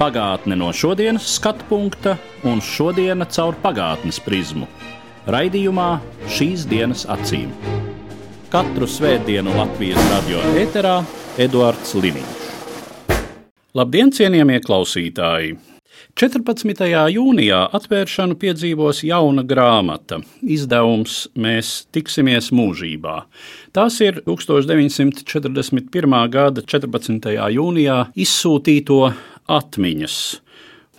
Pagātne no šodienas skatu punkta un šodienas caur pagātnes prizmu. Raidījumā šīs dienas acīm. Katru svētdienu Latvijas radio eterā Eduards Liniņš. Labdien, cienījamie klausītāji! 14. jūnijā atvēršanu piedzīvos jauna grāmata. Izdevums Mēs tiksimies mūžībā. Tās ir 1941. gada 14. jūnijā izsūtīto atmiņas.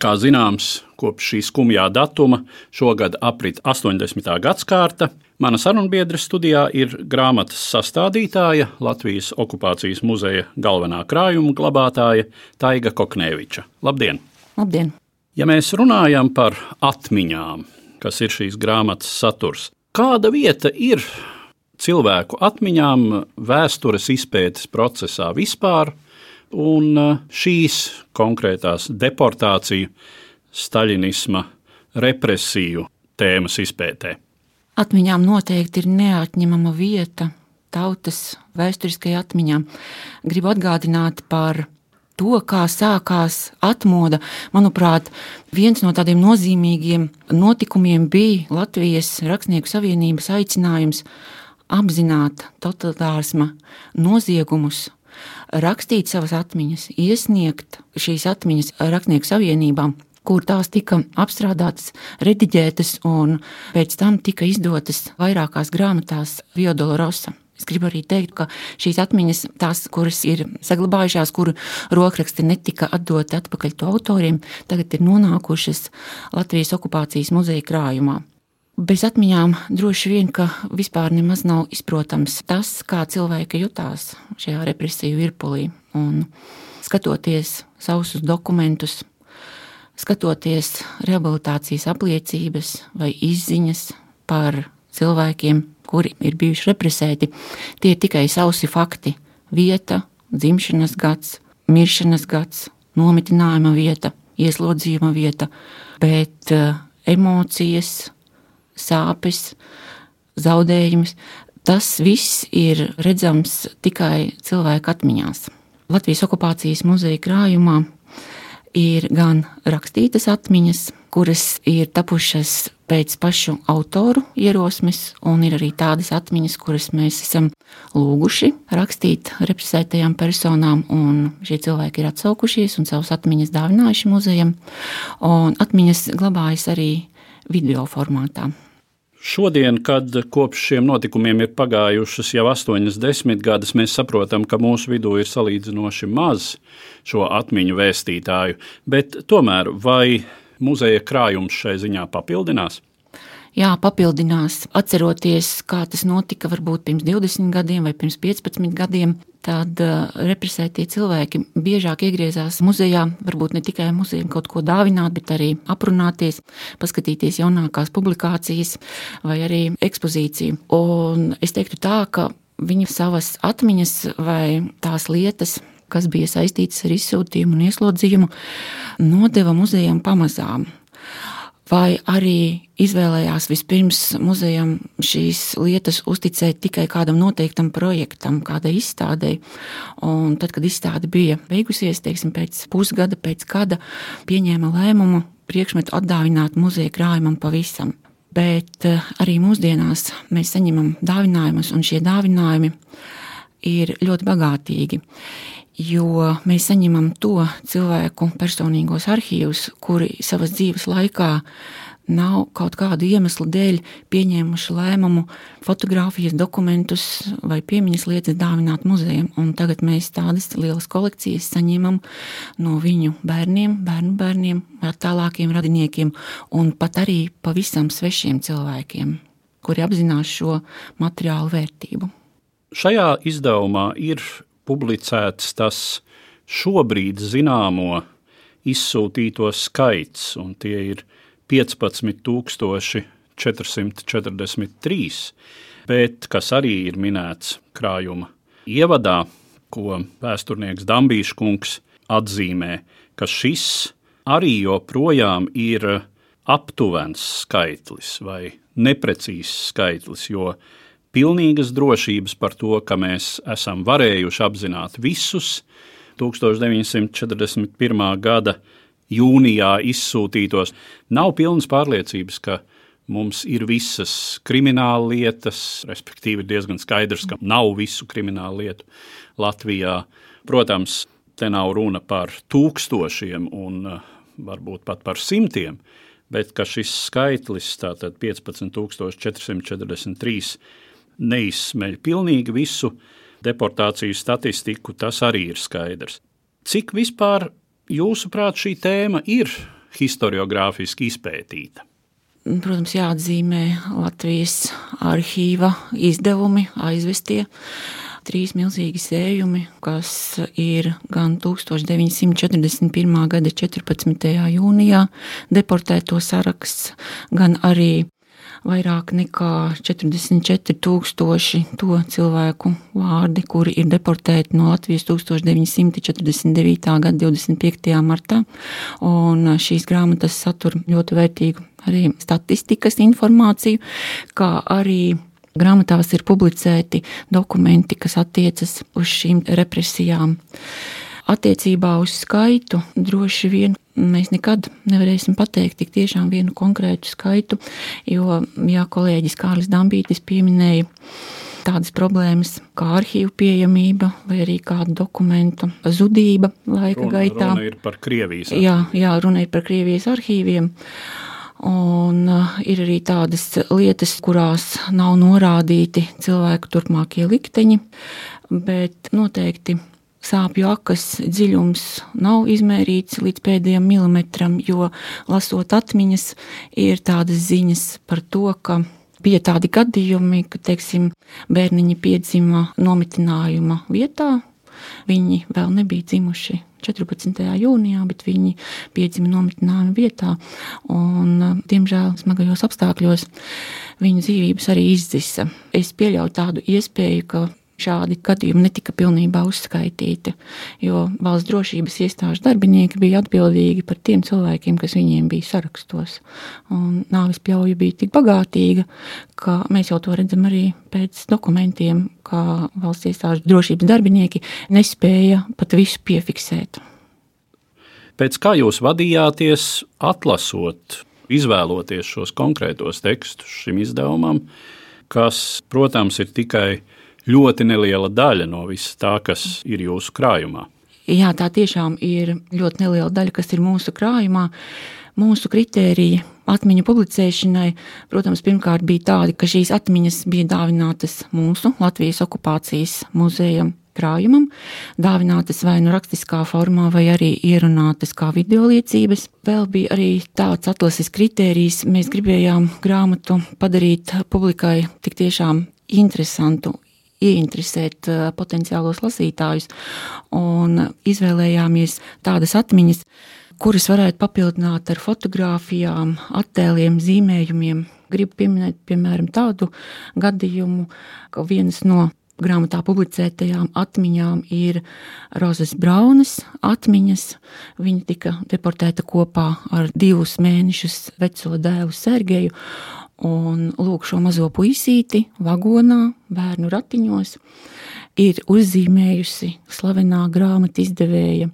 Kā zināms, kopš šī skumjā datuma šogad aprit 80. gadsimta. Mana sarunbiedra studijā ir grāmatas sastādītāja, Latvijas okupācijas muzeja galvenā krājuma glabātāja Taiga Kokneviča. Labdien! Labdien! Ja mēs runājam par atmiņām, kas ir šīs grāmatas saturs, kāda vieta ir cilvēku atmiņām vēstures izpētes procesā vispār, un šīs konkrētās deportāciju, staļinisma, represiju tēmas izpētē. Atmiņām noteikti ir neatņemama vieta tautas vēsturiskajā atmiņā. Gribu atgādināt par to, kā sākās atmoda. Manuprāt, viens no tādiem nozīmīgiem notikumiem bija Latvijas Rakstnieku savienības aicinājums apzināt totalitārisma noziegumus, rakstīt savas atmiņas, iesniegt šīs atmiņas Rakstnieku savienībām kur tās tika apstrādātas, rediģētas un pēc tam tika izdotas vairākās grāmatās Viodola Rosa. Es gribu arī teikt, ka šīs atmiņas, tās, kuras ir saglabājušās, kuru rokraksti netika atdoti atpakaļ to autoriem, tagad ir nonākušas Latvijas okupācijas muzeja krājumā. Bez atmiņām droši vien, ka vispār nemaz nav izprotams tas, kā cilvēki jutās šajā represiju virpulī. Un skatoties sausus dokumentus, skatoties rehabilitācijas apliecības vai izziņas par cilvēkiem, kuri ir bijuši represēti, tie ir tikai sausi fakti. Vieta, dzimšanas gads, miršanas gads, nometinājuma vieta, ieslodzījuma vieta, bet uh, emocijas, sāpes, zaudējums, tas viss ir redzams tikai cilvēku atmiņās. Latvijas okupācijas muzeja krājumā ir gan rakstītas atmiņas, kuras ir tapušas pēc pašu autoru ierosmes, un ir arī tādas atmiņas, kuras mēs esam lūguši rakstīt represētajām personām, un šie cilvēki ir atsaukušies un savus atmiņas dāvinājuši muzejam, un atmiņas glabājas arī video formātā. Šodien, kad kopš šiem notikumiem ir pagājušas jau astoņas desmitgades, mēs saprotam, ka mūsu vidū ir salīdzinoši maz šo atmiņu vēstītāju, bet tomēr vai muzeja krājums šai ziņā papildinās? Jā, papildinās, atceroties, kā tas notika varbūt pirms 20 gadiem vai pirms 15 gadiem, tad uh, represētie cilvēki biežāk iegriezās muzejā, varbūt ne tikai muzejam kaut ko dāvināt, bet arī aprunāties, paskatīties jaunākās publikācijas vai arī ekspozīciju. Un es teiktu tā, ka viņi savas atmiņas vai tās lietas, kas bija saistītas ar izsūtījumu un ieslodzījumu, nodeva muzejam pamazām vai arī izvēlējās vispirms muzejam šīs lietas uzticēt tikai kādam noteiktam projektam, kādai izstādei. Un tad, kad izstāde bija beigusies, teiksim, pēc pusgada, pēc gada, pieņēma lēmumu priekšmetu atdāvināt muzeja krājumam pavisam. Bet eh, arī mūsdienās mēs saņemam dāvinājumus, un šie dāvinājumi ir ļoti bagātīgi jo mēs saņemam to cilvēku personīgos arhīvus, kuri savas dzīves laikā nav kaut kādu iemeslu dēļ pieņēmuši lēmumu fotografijas, dokumentus vai piemiņas lietas dāvināt muzejam. Un tagad mēs tādas lielas kolekcijas saņemam no viņu bērniem, bērnu bērniem, tālākiem radiniekiem, un pat arī pavisam svešiem cilvēkiem, kuri apzinās šo materiālu vērtību. Šajā izdevumā ir publicēts tas šobrīd zināmo izsūtīto skaits, un tie ir 15,400 443, bet kas arī ir minēts krājuma ievadā, ko vēsturnieks Dambīšs kungs atzīmē, ka šis arī joprojām ir aptuvens skaitlis vai neprecīzs skaitlis, jo pilnīgas drošības par to, ka mēs esam varējuši apzināt visus 1941. gada jūnijā izsūtītos, nav pilnas pārliecības, ka mums ir visas krimināla lietas, respektīvi, diezgan skaidrs, ka nav visu kriminālu lietu Latvijā. Protams, te nav runa par tūkstošiem un eh, varbūt pat par simtiem, bet šis skaitlis, tātad 15,443, neizsmeļ pilnīgi visu deportāciju statistiku, tas arī ir skaidrs. Cik vispār, jūsuprāt, šī tēma ir historiogrāfiski izpētīta? Protams, jāatzīmē Latvijas arhīva izdevumi, aizvestie trīs milzīgi sējumi, kas ir gan 1941. gada 14. jūnijā deportēto saraksts, gan arī vairāk nekā 44,000 to cilvēku vārdi, kuri ir deportēti no Latvijas 1949. gada 25. martā. Un šīs grāmatas satur ļoti vērtīgu arī statistikas informāciju, kā arī grāmatās ir publicēti dokumenti, kas attiecas uz šīm represijām. Attiecībā uz skaitu droši vien mēs nekad nevarēsim pateikt tik tiešām vienu konkrētu skaitu, jo, jā, kolēģis Kārlis Dambītis pieminēja tādas problēmas kā arhīvu pieejamība vai arī kādu dokumentu zudība laika runa, gaitā. Runa ir par Krievijas arhīviem. Jā, jā, runa ir par Krievijas arhīviem. Un uh, ir arī tādas lietas, kurās nav norādīti cilvēku turpmākie likteņi, bet noteikti sāpju akas dziļums nav izmērīts līdz pēdējiem milimetram, jo lasot atmiņas, ir tādas ziņas par to, ka bija tādi gadījumi, ka teiksim, bērniņi piedzima nometinājuma vietā. Viņi vēl nebija dzimuši 14. jūnijā, bet viņi piedzima nometinājuma vietā. Un, diemžēl smagajos apstākļos viņu dzīvības arī izdzisa. Es pieļauju tādu iespēju, ka šādi gadījumi netika pilnībā uzskaitīti, jo valsts drošības iestāžu darbinieki bija atbildīgi par tiem cilvēkiem, kas viņiem bija sarakstos. Un nāvis pļauja bija tik bagātīga, ka mēs jau to redzam arī pēc dokumentiem, ka valsts iestāžu drošības darbinieki nespēja pat visu piefiksēt. Pēc kā jūs vadījāties, atlasot, izvēloties šos konkrētos tekstus šim izdevumam, kas, protams, ir tikai ļoti neliela daļa no visa tā, kas ir jūsu krājumā. Jā, tā tiešām ir ļoti neliela daļa, kas ir mūsu krājumā. Mūsu kritērija atmiņu publicēšanai, protams, pirmkārt bija tādi, ka šīs atmiņas bija dāvinātas mūsu Latvijas okupācijas muzejam krājumam, dāvinātas vai nu rakstiskā formā, vai arī ierunātas kā video liecības. Vēl bija arī tāds atlases kritērijs. Mēs gribējām grāmatu padarīt publikai tik tiešām interesantu, ieinteresēt uh, potenciālos lasītājus, un izvēlējāmies tādas atmiņas, kuras varētu papildināt ar fotografijām, attēliem, zīmējumiem. Gribu pieminēt, piemēram, tādu gadījumu, ka vienas no grāmatā publicētajām atmiņām ir Rozes Braunas atmiņas. Viņa tika deportēta kopā ar divus mēnešus veco dēlu Sergeju, Un lūk, šo mazo puisīti vagonā, bērnu ratiņos, ir uzzīmējusi slavenā grāmatu izdevēja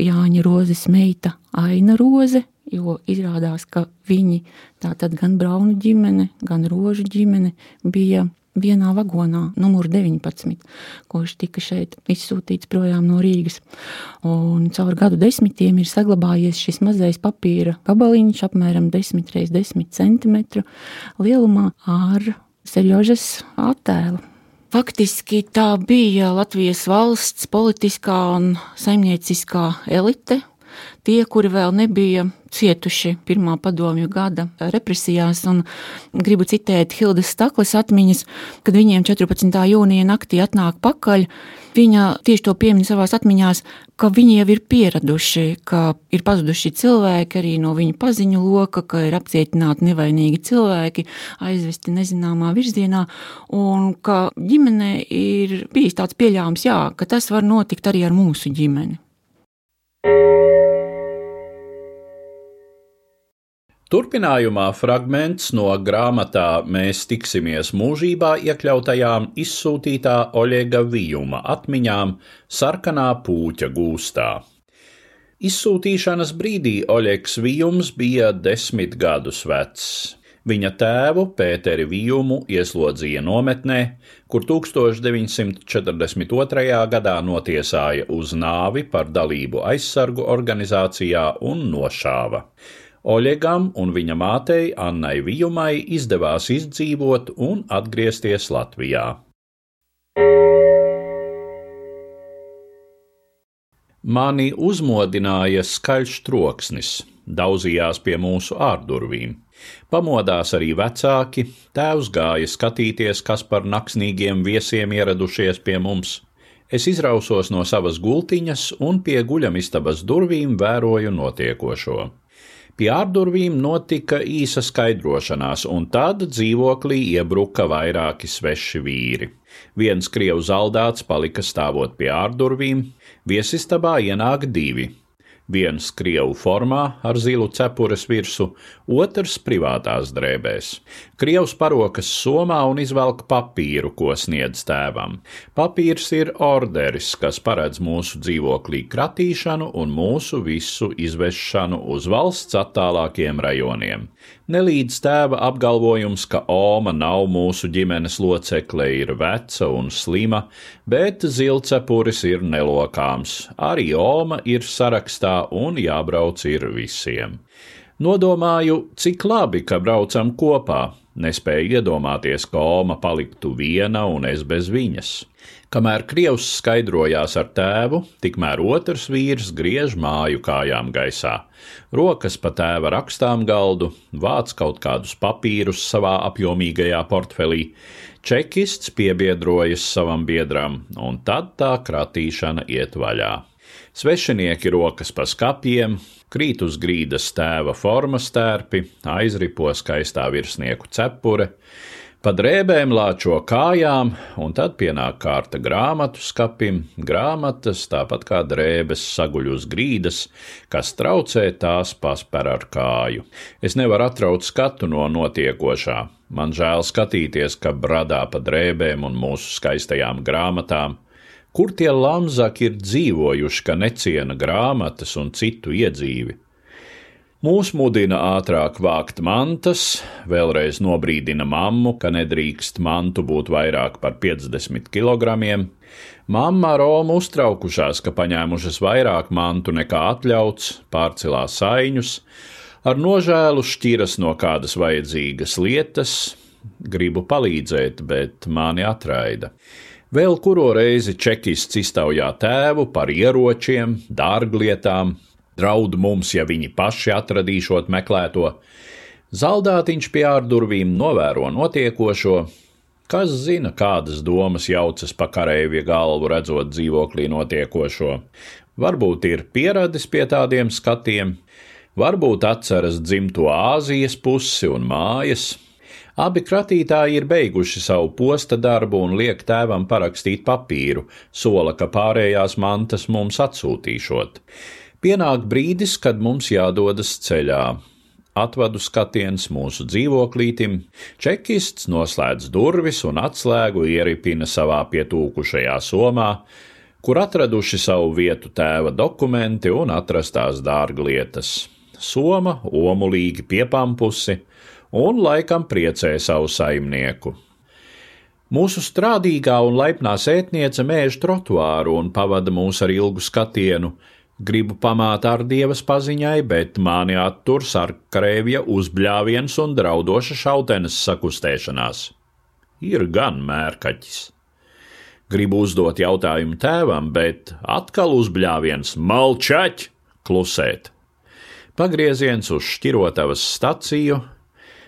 Jāņa Rozes meita Aina Roze, jo izrādās, ka viņi, tātad gan Braunu ģimene, gan Rožu ģimene, bija vienā vagonā, numur 19, kurš tika šeit izsūtīts projām no Rīgas. Un caur gadu desmitiem ir saglabājies šis mazais papīra gabaliņš, apmēram 10 x 10 cm lielumā ar Serjožas attēlu. Faktiski tā bija Latvijas valsts politiskā un saimnieciskā elite, tie, kuri vēl nebija cietuši pirmā padomju gada represijās. Gribu citēt Hildas Staklas atmiņas, kad viņiem 14. jūnija naktī atnāk pakaļ. Viņa tieši to piemin savā atmiņā, ka viņi jau ir pieraduši, ka ir pazuduši cilvēki arī no viņu paziņu loka, ka ir apcietināti nevainīgi cilvēki, aizvesti nezināmā virzienā, un ka ģimenē ir bijis tāds pieļāvums, jā, ka tas var notikt arī ar mūsu ģimeni. Turpinājumā fragments no grāmatā Mēs tiksimies mūžībā iekļautajām izsūtītā Oļega Vijuma atmiņām Sarkanā pūķa gūstā. Izsūtīšanas brīdī Oļegs Vijums bija desmit gadus vecs. Viņa tēvu Pēteri Vijumu ieslodzīja nometnē, kur 1942. gadā notiesāja uz nāvi par dalību aizsargu organizācijā un nošāva. Oļegam un viņa mātei Annai Vijumai izdevās izdzīvot un atgriezties Latvijā. Mani uzmodināja skaļš troksnis, daudzījās pie mūsu ārdurvīm. Pamodās arī vecāki, tēvs gāja skatīties, kas par naksnīgiem viesiem ieradušies pie mums. Es izrausos no savas gultiņas un pie guļamistabas durvīm vēroju notiekošo. Pie ārdurvīm notika īsa skaidrošanās, un tad dzīvoklī iebruka vairāki sveši vīri. Viens krievu zaldāts palika stāvot pie ārdurvīm, viesistabā ienāk divi viens krievu formā ar zilu cepures virsmu, otrs privātās drēbēs. Krievs parokas somā un izvelk papīru, ko sniedz tēvam. Papīrs ir orderis, kas paredz mūsu dzīvoklī kratīšanu un mūsu visu izvešanu uz valsts attālākiem rajoniem. Nelīdz tēva apgalvojums, ka Oma nav mūsu ģimenes locekle, ir veca un slima, bet zilcepuris ir nelokāms. Arī Oma ir sarakstā un jābrauc ir visiem. Nodomāju, cik labi, ka braucam kopā. Nespēju iedomāties, ka Oma paliktu viena un es bez viņas. Kamēr krievs skaidrojās ar tēvu, tikmēr otrs vīrs griež māju kājām gaisā. Rokas pa tēva rakstām galdu, vāc kaut kādus papīrus savā apjomīgajā portfelī, čekists piebiedrojas savam biedram, un tad tā kratīšana iet vaļā. Svešinieki rokas pa skapiem, krīt uz grīdas tēva formas tērpi, aizripo skaistā virsnieku cepure, Pa drēbēm lāčo kājām, un tad pienāk kārta grāmatu skapim, grāmatas, tāpat kā drēbes, saguļ uz grīdas, kas traucē tās pasper ar kāju. Es nevaru atraut skatu no notiekošā. Man žēl skatīties, ka bradā pa drēbēm un mūsu skaistajām grāmatām. Kur tie lamzaki ir dzīvojuši, ka neciena grāmatas un citu iedzīvi? Mūs mudina ātrāk vākt mantas, vēlreiz nobrīdina mammu, ka nedrīkst mantu būt vairāk par 50 kg. Mamma Roma uztraukušās, ka paņēmušas vairāk mantu nekā atļauts, pārcilās saiņus, ar nožēlu šķiras no kādas vajadzīgas lietas, gribu palīdzēt, bet mani atraida. Vēl kuro reizi čekists iztaujā tēvu par ieročiem, dārglietām, draud mums, ja viņi paši atradīšot meklēto. Zaldātiņš pie ārdurvīm novēro notiekošo, kas zina, kādas domas jaucas pa kareivja galvu, redzot dzīvoklī notiekošo. Varbūt ir pieradis pie tādiem skatiem, varbūt atceras dzimto Āzijas pusi un mājas. Abi kratītāji ir beiguši savu posta darbu un liek tēvam parakstīt papīru, sola, ka pārējās mantas mums atsūtīšot. Pienāk brīdis, kad mums jādodas ceļā. Atvadu skatiens mūsu dzīvoklītim, čekists noslēdz durvis un atslēgu ieripina savā pietūkušajā somā, kur atraduši savu vietu tēva dokumenti un atrastās dārglietas. Soma omulīgi piepampusi un laikam priecē savu saimnieku. Mūsu strādīgā un laipnā sētniece mēž trotuāru un pavada mūs ar ilgu skatienu, Gribu pamāt ar dievas paziņai, bet mani attur sarkarēvja uzbļāviens un draudoša šautenes sakustēšanās. Ir gan mērkaķis. Gribu uzdot jautājumu tēvam, bet atkal uzbļāviens malčaķi klusēt. Pagrieziens uz Šķirotavas staciju.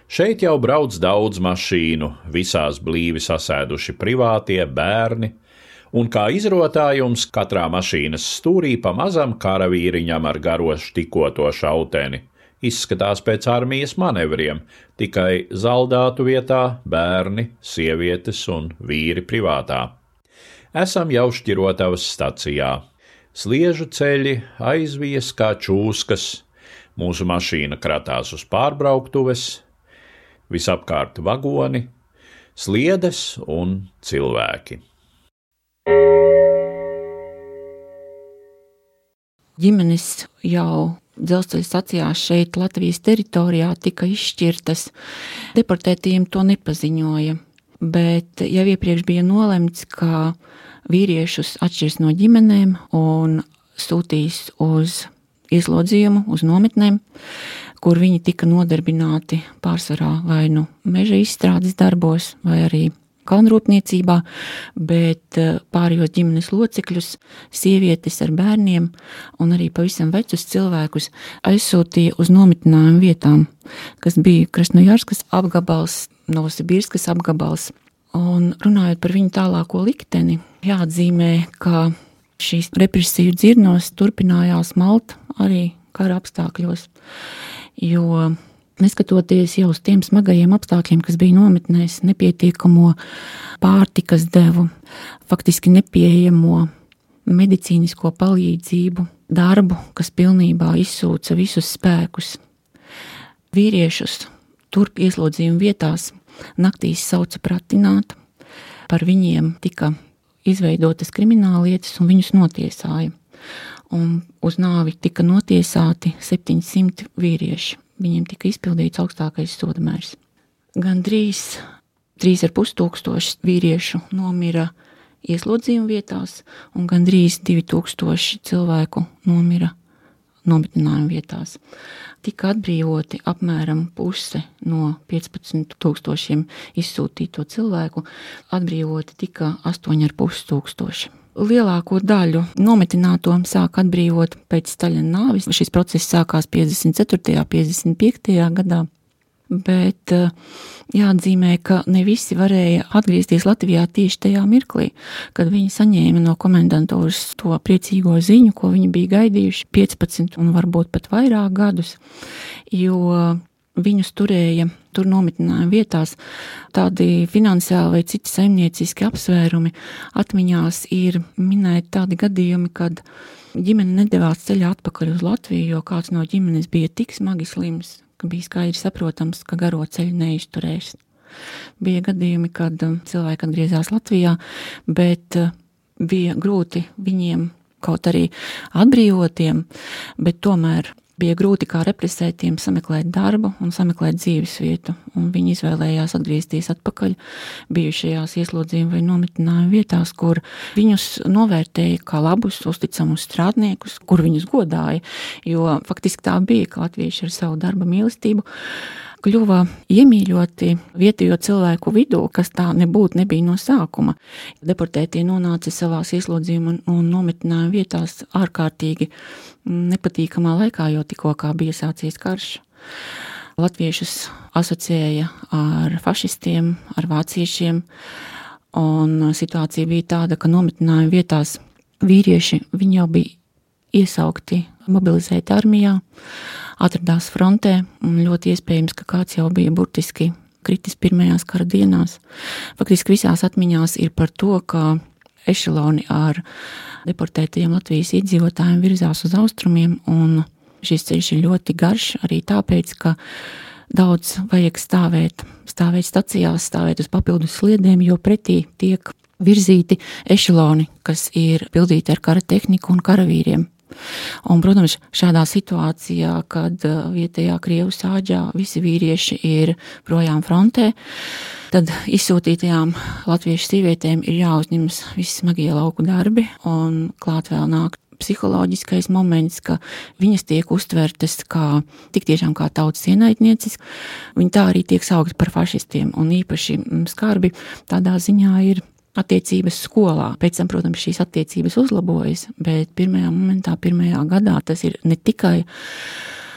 Šeit jau brauc daudz mašīnu, visās blīvi sasēduši privātie bērni, un kā izrotājums katrā mašīnas stūrī pa mazam karavīriņam ar garošu tikoto šauteni. Izskatās pēc armijas manevriem, tikai zaldātu vietā bērni, sievietes un vīri privātā. Esam jau Šķirotavas stacijā. Sliežu ceļi aizvies kā čūskas, Mūsu mašīna kratās uz pārbrauktuves, visapkārt vagoni, sliedes un cilvēki. Ģimenes jau dzelzceļa stacijās šeit, Latvijas teritorijā, tika izšķirtas. Deportētiem to nepaziņoja, bet jau iepriekš bija nolemts, ka vīriešus atšķirs no ģimenēm un sūtīs uz ieslodzījumu uz nometnēm, kur viņi tika nodarbināti pārsvarā vai nu meža izstrādes darbos, vai arī kalnrūpniecībā, bet eh, pārējos ģimenes locekļus, sievietes ar bērniem un arī pavisam vecus cilvēkus aizsūtīja uz nometinājumu vietām, kas bija Krasnojarskas apgabals, Novosibirskas apgabals. Un runājot par viņu tālāko likteni, jāatzīmē, ka šīs represiju dzirnos turpinājās Malta arī kara apstākļos. Jo neskatoties jau uz tiem smagajiem apstākļiem, kas bija nometnēs, nepietiekamo pārtikas devu, faktiski nepieejamo medicīnisko palīdzību, darbu, kas pilnībā izsūca visus spēkus. Vīriešus turp ieslodzījuma vietās naktīs sauca pratināt, par viņiem tika izveidotas krimināllietas un viņus notiesāja un uz nāvi tika notiesāti 700 vīrieši. Viņiem tika izpildīts augstākais soda mērs. Gan drīz 3,5 tūkstoši vīriešu nomira ieslodzījuma vietās, un gandrīz 2000 cilvēku nomira nometnējuma vietās. Tika atbrīvoti apmēram puse no 15,000 izsūtīto cilvēku, atbrīvoti tikai 8,5 tūkstoši lielāko daļu nometināto sāk atbrīvot pēc Staļina nāvis. Šis process sākās 54. un 55. gadā. Bet eh, jāatzīmē, ka ne visi varēja atgriezties Latvijā tieši tajā mirklī, kad viņi saņēma no komendantūras to priecīgo ziņu, ko viņi bija gaidījuši 15 un varbūt pat vairāk gadus. Jo Viņus turēja tur nometnējuma vietās. Tādi finansiāli vai citi saimnieciski apsvērumi atmiņās ir minēti tādi gadījumi, kad ģimene nedavās ceļā atpakaļ uz Latviju, jo kāds no ģimenes bija tik smagi slims, ka bija skaidrs saprotams, ka garo ceļu neizturēs. Bija gadījumi, kad um, cilvēki atgriezās Latvijā, bet uh, bija grūti viņiem kaut arī atbrīvotiem, bet tomēr bija grūti kā represētiem sameklēt darbu un sameklēt dzīves vietu, un viņi izvēlējās atgriezties atpakaļ bijušajās ieslodzījuma vai nometnājuma vietās, kur viņus novērtēja kā labus, uzticamus strādniekus, kur viņus godāja, jo faktiski tā bija, ka latvieši ar savu darba mīlestību kļuva iemīļoti vietējo cilvēku vidū, kas tā nebūtu nebija no sākuma. Deportētie nonāca savās ieslodzījuma un nometnējuma vietās ārkārtīgi nepatīkamā laikā, jo tikko bija sācies karš. Latviešus asociēja ar fašistiem, ar vāciešiem, un situācija bija tāda, ka nometnējuma vietās vīrieši jau bija iesaukti mobilizēti armijā, atradās frontē, ļoti iespējams, ka kāds jau bija burtiski kritis pirmajās kara dienās. Faktiski visās atmiņās ir par to, ka ešeloni ar deportētajiem Latvijas iedzīvotājiem virzās uz austrumiem, un šis ceļš ir ļoti garš arī tāpēc, ka daudz vajag stāvēt, stāvēt stacijās, stāvēt uz papildus sliedēm, jo pretī tiek virzīti ešeloni, kas ir pildīti ar kara tehniku un karavīriem. Un, protams, šādā situācijā, kad uh, vietējā Krievu sāģā visi vīrieši ir projām frontē, tad izsūtītajām latviešu sievietēm ir jāuzņemas visi smagie lauku darbi, un klāt vēl nāk psiholoģiskais moments, ka viņas tiek uztvertas kā tik tiešām kā tautas ienaidnieces. Viņi tā arī tiek saukti par fašistiem, un īpaši mm, skarbi tādā ziņā ir attiecības skolā. Pēc tam, protams, šīs attiecības uzlabojas, bet pirmajā momentā, pirmajā gadā tas ir ne tikai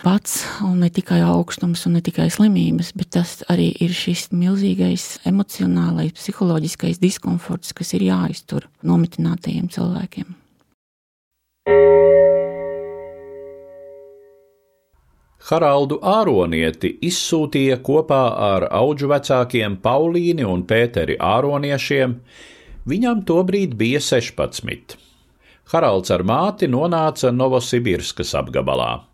pats, un ne tikai augstums, un ne tikai slimības, bet tas arī ir šis milzīgais emocionālais, psiholoģiskais diskomforts, kas ir jāiztur nomitinātajiem cilvēkiem. Haraldu Āronieti izsūtīja kopā ar auģu vecākiem Paulīni un Pēteri Āroniešiem. Viņam tobrīd bija 16. Haralds ar māti nonāca Novosibirskas apgabalā.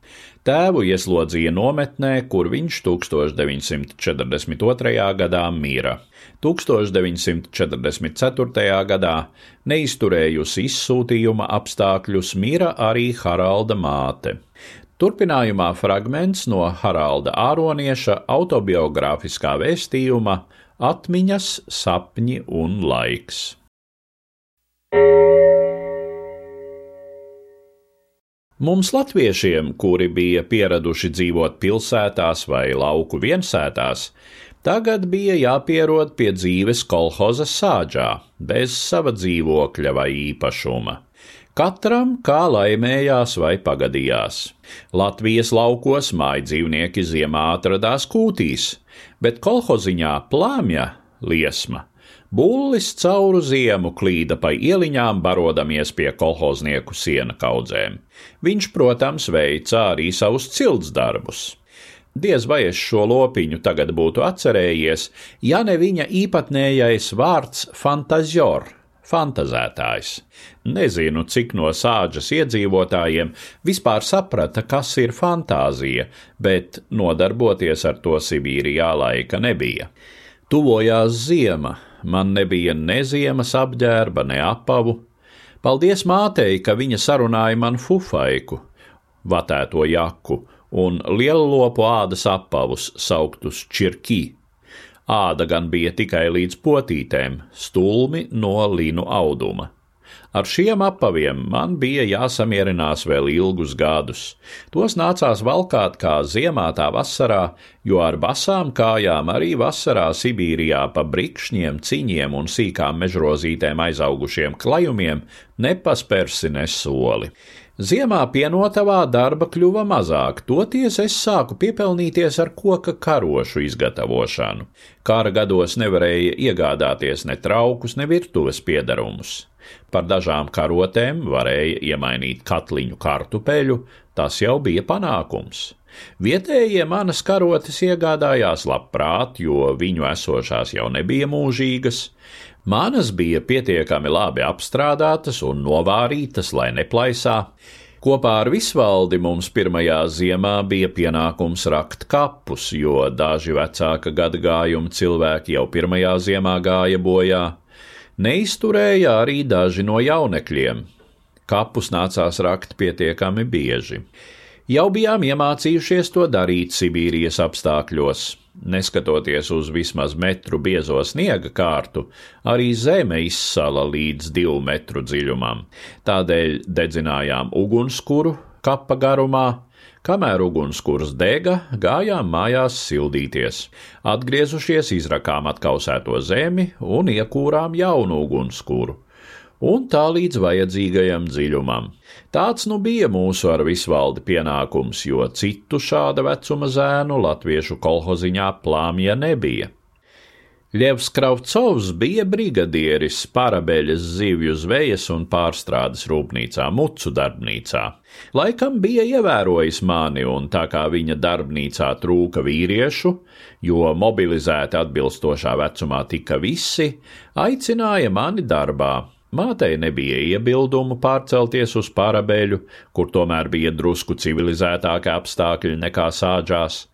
Tēvu ieslodzīja nometnē, kur viņš 1942. gadā mīra. 1944. gadā, neizturējusi izsūtījuma apstākļus, mira arī Haralda māte. Turpinājumā fragments no Haralda Āronieša autobiogrāfiskā vēstījuma Atmiņas, sapņi un laiks. Mums, latviešiem, kuri bija pieraduši dzīvot pilsētās vai lauku viensētās, tagad bija jāpierod pie dzīves kolhoza sāģā, bez sava dzīvokļa vai īpašuma. Katram kā laimējās vai pagadījās. Latvijas laukos māja dzīvnieki ziemā atradās kūtīs, bet kolhoziņā plāmja liesma. Bullis cauru ziemu klīda pa ieliņām, barodamies pie kolhoznieku siena kaudzēm. Viņš, protams, veica arī savus cilts darbus. Diez vai es šo lopiņu tagad būtu atcerējies, ja ne viņa īpatnējais vārds fantazior fantazētājs. Nezinu, cik no sāģes iedzīvotājiem vispār saprata, kas ir fantāzija, bet nodarboties ar to Sibīrijā laika nebija. Tuvojās ziema, man nebija ne ziemas apģērba, ne apavu. Paldies mātei, ka viņa sarunāja man fufaiku, vatēto jaku un lielopu ādas apavus sauktus čirkī Āda gan bija tikai līdz potītēm, stulmi no līnu auduma. Ar šiem apaviem man bija jāsamierinās vēl ilgus gadus. Tos nācās valkāt kā ziemā, tā vasarā, jo ar basām kājām arī vasarā Sibīrijā pa brikšņiem, ciņiem un sīkām mežrozītēm aizaugušiem klajumiem nepaspersi ne soli. Ziemā pienotavā darba kļuva mazāk, toties es sāku piepelnīties ar koka karošu izgatavošanu. Kara gados nevarēja iegādāties ne traukus, ne virtuves piedarumus. Par dažām karotēm varēja iemainīt katliņu kartupeļu, tas jau bija panākums. Vietējie manas karotes iegādājās labprāt, jo viņu esošās jau nebija mūžīgas. Manas bija pietiekami labi apstrādātas un novārītas, lai neplaisā. Kopā ar visvaldi mums pirmajā ziemā bija pienākums rakt kapus, jo daži vecāka gada gājuma cilvēki jau pirmajā ziemā gāja bojā. Neizturēja arī daži no jaunekļiem. Kapus nācās rakt pietiekami bieži. Jau bijām iemācījušies to darīt Sibīrijas apstākļos. Neskatoties uz vismaz metru biezo sniega kārtu, arī zeme izsala līdz divu metru dziļumam. Tādēļ dedzinājām ugunskura kapa garumā, Kamēr ugunskurs dega, gājām mājās sildīties. Atgriezušies, izrakām atkausēto zemi un iekūrām jaunu ugunskuru un tā līdz vajadzīgajam dziļumam. Tāds nu bija mūsu ar visvaldi pienākums, jo citu šāda vecuma zēnu latviešu kolhoziņā plāmja nebija. Ļevs Kravcovs bija brigadieris parabeļas zivju zvejas un pārstrādes rūpnīcā, mucu darbnīcā. Laikam bija ievērojis mani, un tā kā viņa darbnīcā trūka vīriešu, jo mobilizēti atbilstošā vecumā tika visi, aicināja mani darbā, Mātei nebija iebildumu pārcelties uz parabeļu, kur tomēr bija drusku civilizētāki apstākļi nekā sāģās.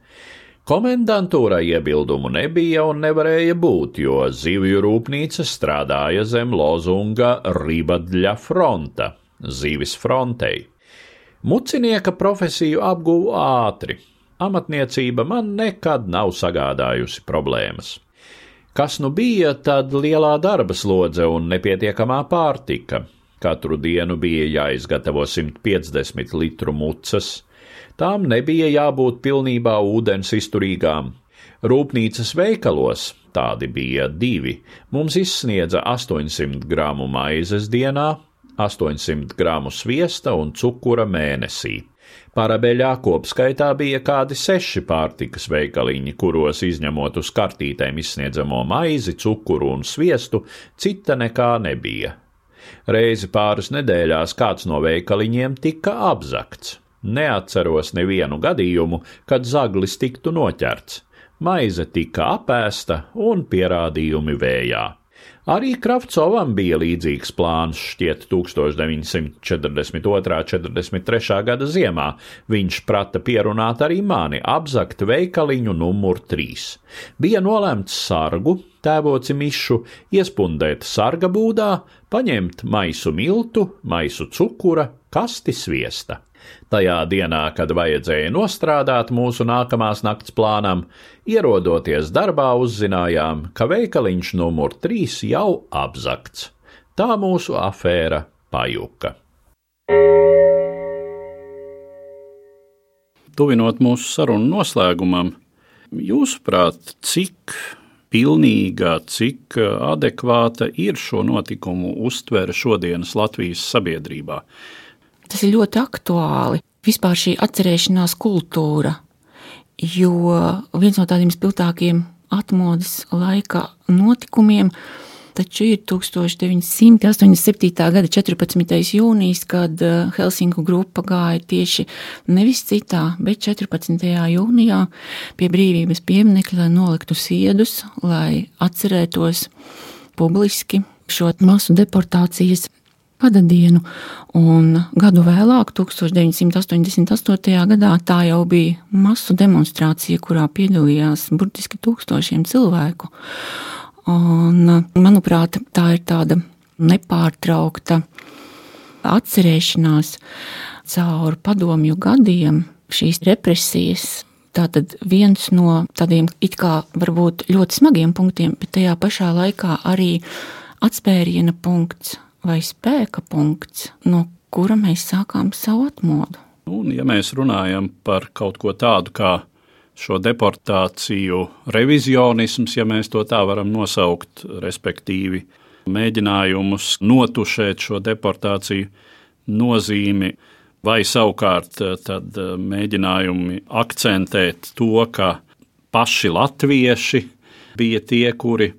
Komendantūrai iebildumu nebija un nevarēja būt, jo zivju rūpnīca strādāja zem lozunga Ribadļa fronta - zivis frontei. Mucinieka profesiju apguvu ātri. Amatniecība man nekad nav sagādājusi problēmas. Kas nu bija, tad lielā darba slodze un nepietiekamā pārtika. Katru dienu bija jāizgatavo 150 litru mucas, tām nebija jābūt pilnībā ūdens izturīgām. Rūpnīcas veikalos, tādi bija divi, mums izsniedza 800 gramu maizes dienā, 800 gramu sviesta un cukura mēnesī. Parabeļā kopskaitā bija kādi seši pārtikas veikaliņi, kuros izņemot uz kartītēm izsniedzamo maizi, cukuru un sviestu, cita nekā nebija. Reizi pāris nedēļās kāds no veikaliņiem tika apzakts. Neatceros nevienu gadījumu, kad zaglis tiktu noķerts. Maize tika apēsta un pierādījumi vējā. Arī Kravcovam bija līdzīgs plāns šķiet 1942.-43. gada ziemā. Viņš prata pierunāt arī mani apzakt veikaliņu numur 3. Bija nolemts sargu, tēvoci mišu, iespundēt sarga būdā, paņemt maisu miltu, maisu cukura, kasti sviesta. Tajā dienā, kad vajadzēja nostrādāt mūsu nākamās nakts plānam, ierodoties darbā, uzzinājām, ka veikaliņš numur 3 jau apzakts. Tā mūsu afēra pajuka. Tuvinot mūsu sarunu noslēgumam, jūsuprāt, cik pilnīga, cik adekvāta ir šo notikumu uztvere šodienas Latvijas sabiedrībā? Tas ir ļoti aktuāli. Vispār šī atcerēšanās kultūra, jo viens no tādiem spilgtākiem atmodas laika notikumiem taču ir 1987. gada 14. jūnijas, kad eh, Helsinku grupa gāja tieši nevis citā, bet 14. jūnijā pie brīvības pieminekļa, lai noliktu siedus, lai atcerētos publiski šo masu deportācijas gada dienu, un gadu vēlāk, 1988. gadā, tā jau bija masu demonstrācija, kurā piedalījās burtiski tūkstošiem cilvēku. Un, manuprāt, tā ir tāda nepārtraukta atcerēšanās caur padomju gadiem šīs represijas. Tātad viens no tādiem it kā varbūt ļoti smagiem punktiem, bet tajā pašā laikā arī atspēriena punkts vai spēka punkts, no kura mēs sākām savu atmodu. Un, ja mēs runājam par kaut ko tādu kā šo deportāciju revizionisms, ja mēs to tā varam nosaukt, respektīvi mēģinājumus notušēt šo deportāciju nozīmi, vai savukārt tad mēģinājumi akcentēt to, ka paši latvieši bija tie, kuri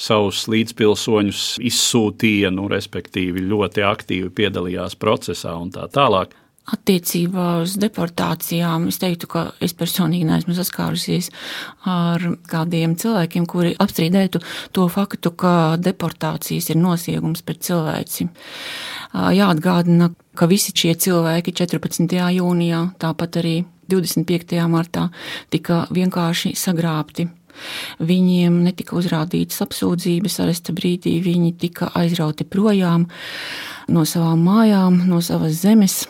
savus līdzpilsoņus izsūtīja, nu, respektīvi ļoti aktīvi piedalījās procesā un tā tālāk. Attiecībā uz deportācijām es teiktu, ka es personīgi neesmu saskārusies ar kādiem cilvēkiem, kuri apstrīdētu to faktu, ka deportācijas ir nosiegums pret cilvēci. Jāatgādina, ka visi šie cilvēki 14. jūnijā, tāpat arī 25. martā tika vienkārši sagrābti Viņiem netika uzrādītas apsūdzības, aresta brīdī viņi tika aizrauti projām no savām mājām, no savas zemes.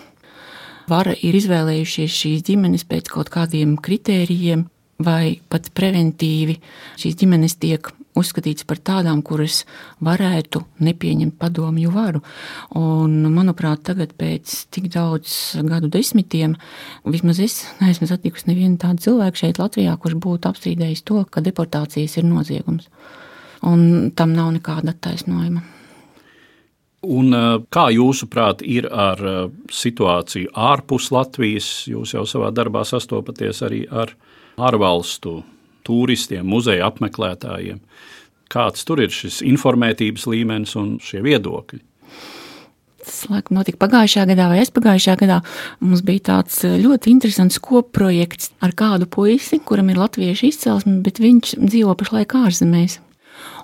Vara ir izvēlējušies šīs ģimenes pēc kaut kādiem kritērijiem, vai pat preventīvi šīs ģimenes tiek uzskatīts par tādām, kuras varētu nepieņemt padomju varu. Un, manuprāt, tagad pēc tik daudz gadu desmitiem, vismaz es neesmu satikusi nevienu tādu cilvēku šeit Latvijā, kurš būtu apstrīdējis to, ka deportācijas ir noziegums. Un tam nav nekāda attaisnojuma. Un kā jūsuprāt, ir ar situāciju ārpus Latvijas? Jūs jau savā darbā sastopaties arī ar ārvalstu turistiem, muzeja apmeklētājiem. Kāds tur ir šis informētības līmenis un šie viedokļi? Tas laikam notika pagājušā gadā vai aizpagājušā gadā. Mums bija tāds eh, ļoti interesants kopprojekts ar kādu puisi, kuram ir latviešu izcelsme, bet viņš dzīvo pašlaik ārzemēs.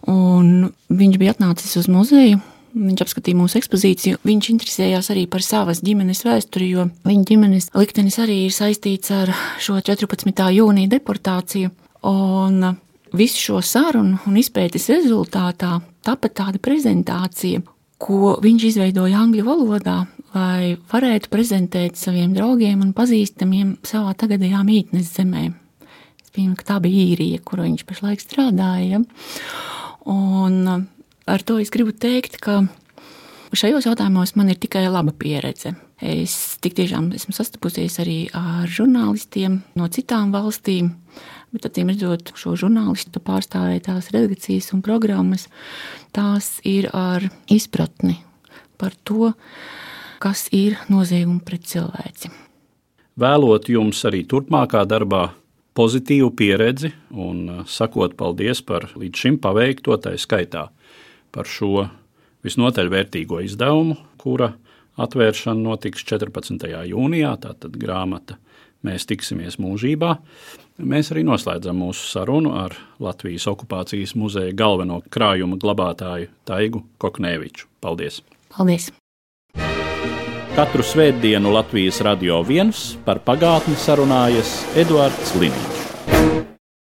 Un viņš bija atnācis uz muzeju, Viņš apskatīja mūsu ekspozīciju. Viņš interesējās arī par savas ģimenes vēsturi, jo viņa ģimenes liktenis arī ir saistīts ar šo 14. jūnija deportāciju. Un visu šo sarunu un izpētes rezultātā tapa tāda prezentācija, ko viņš izveidoja angļu valodā, lai varētu prezentēt saviem draugiem un pazīstamiem savā tagadējā mītnes zemē. Es pieņemu, ka tā bija īrija, kur viņš pašlaik strādāja. Un ar to es gribu teikt, ka šajos jautājumos man ir tikai laba pieredze. Es tik tiešām esmu sastapusies arī ar žurnālistiem no citām valstīm, bet acīm redzot, šo žurnālistu pārstāvētās redakcijas un programmas, tās ir ar izpratni par to, kas ir noziegumi pret cilvēci. vēlot jums arī turpmākā darbā pozitīvu pieredzi un uh, sakot paldies par līdz šim paveikto, tā skaitā par šo visnotaļ vērtīgo izdevumu, kura atvēršana notiks 14. jūnijā, tātad grāmata Mēs tiksimies mūžībā. Mēs arī noslēdzam mūsu sarunu ar Latvijas okupācijas muzeja galveno krājuma glabātāju Taigu Kokneviču. Paldies! Paldies! Katru svētdienu Latvijas radio viens par pagātni sarunājas Eduards Līniju.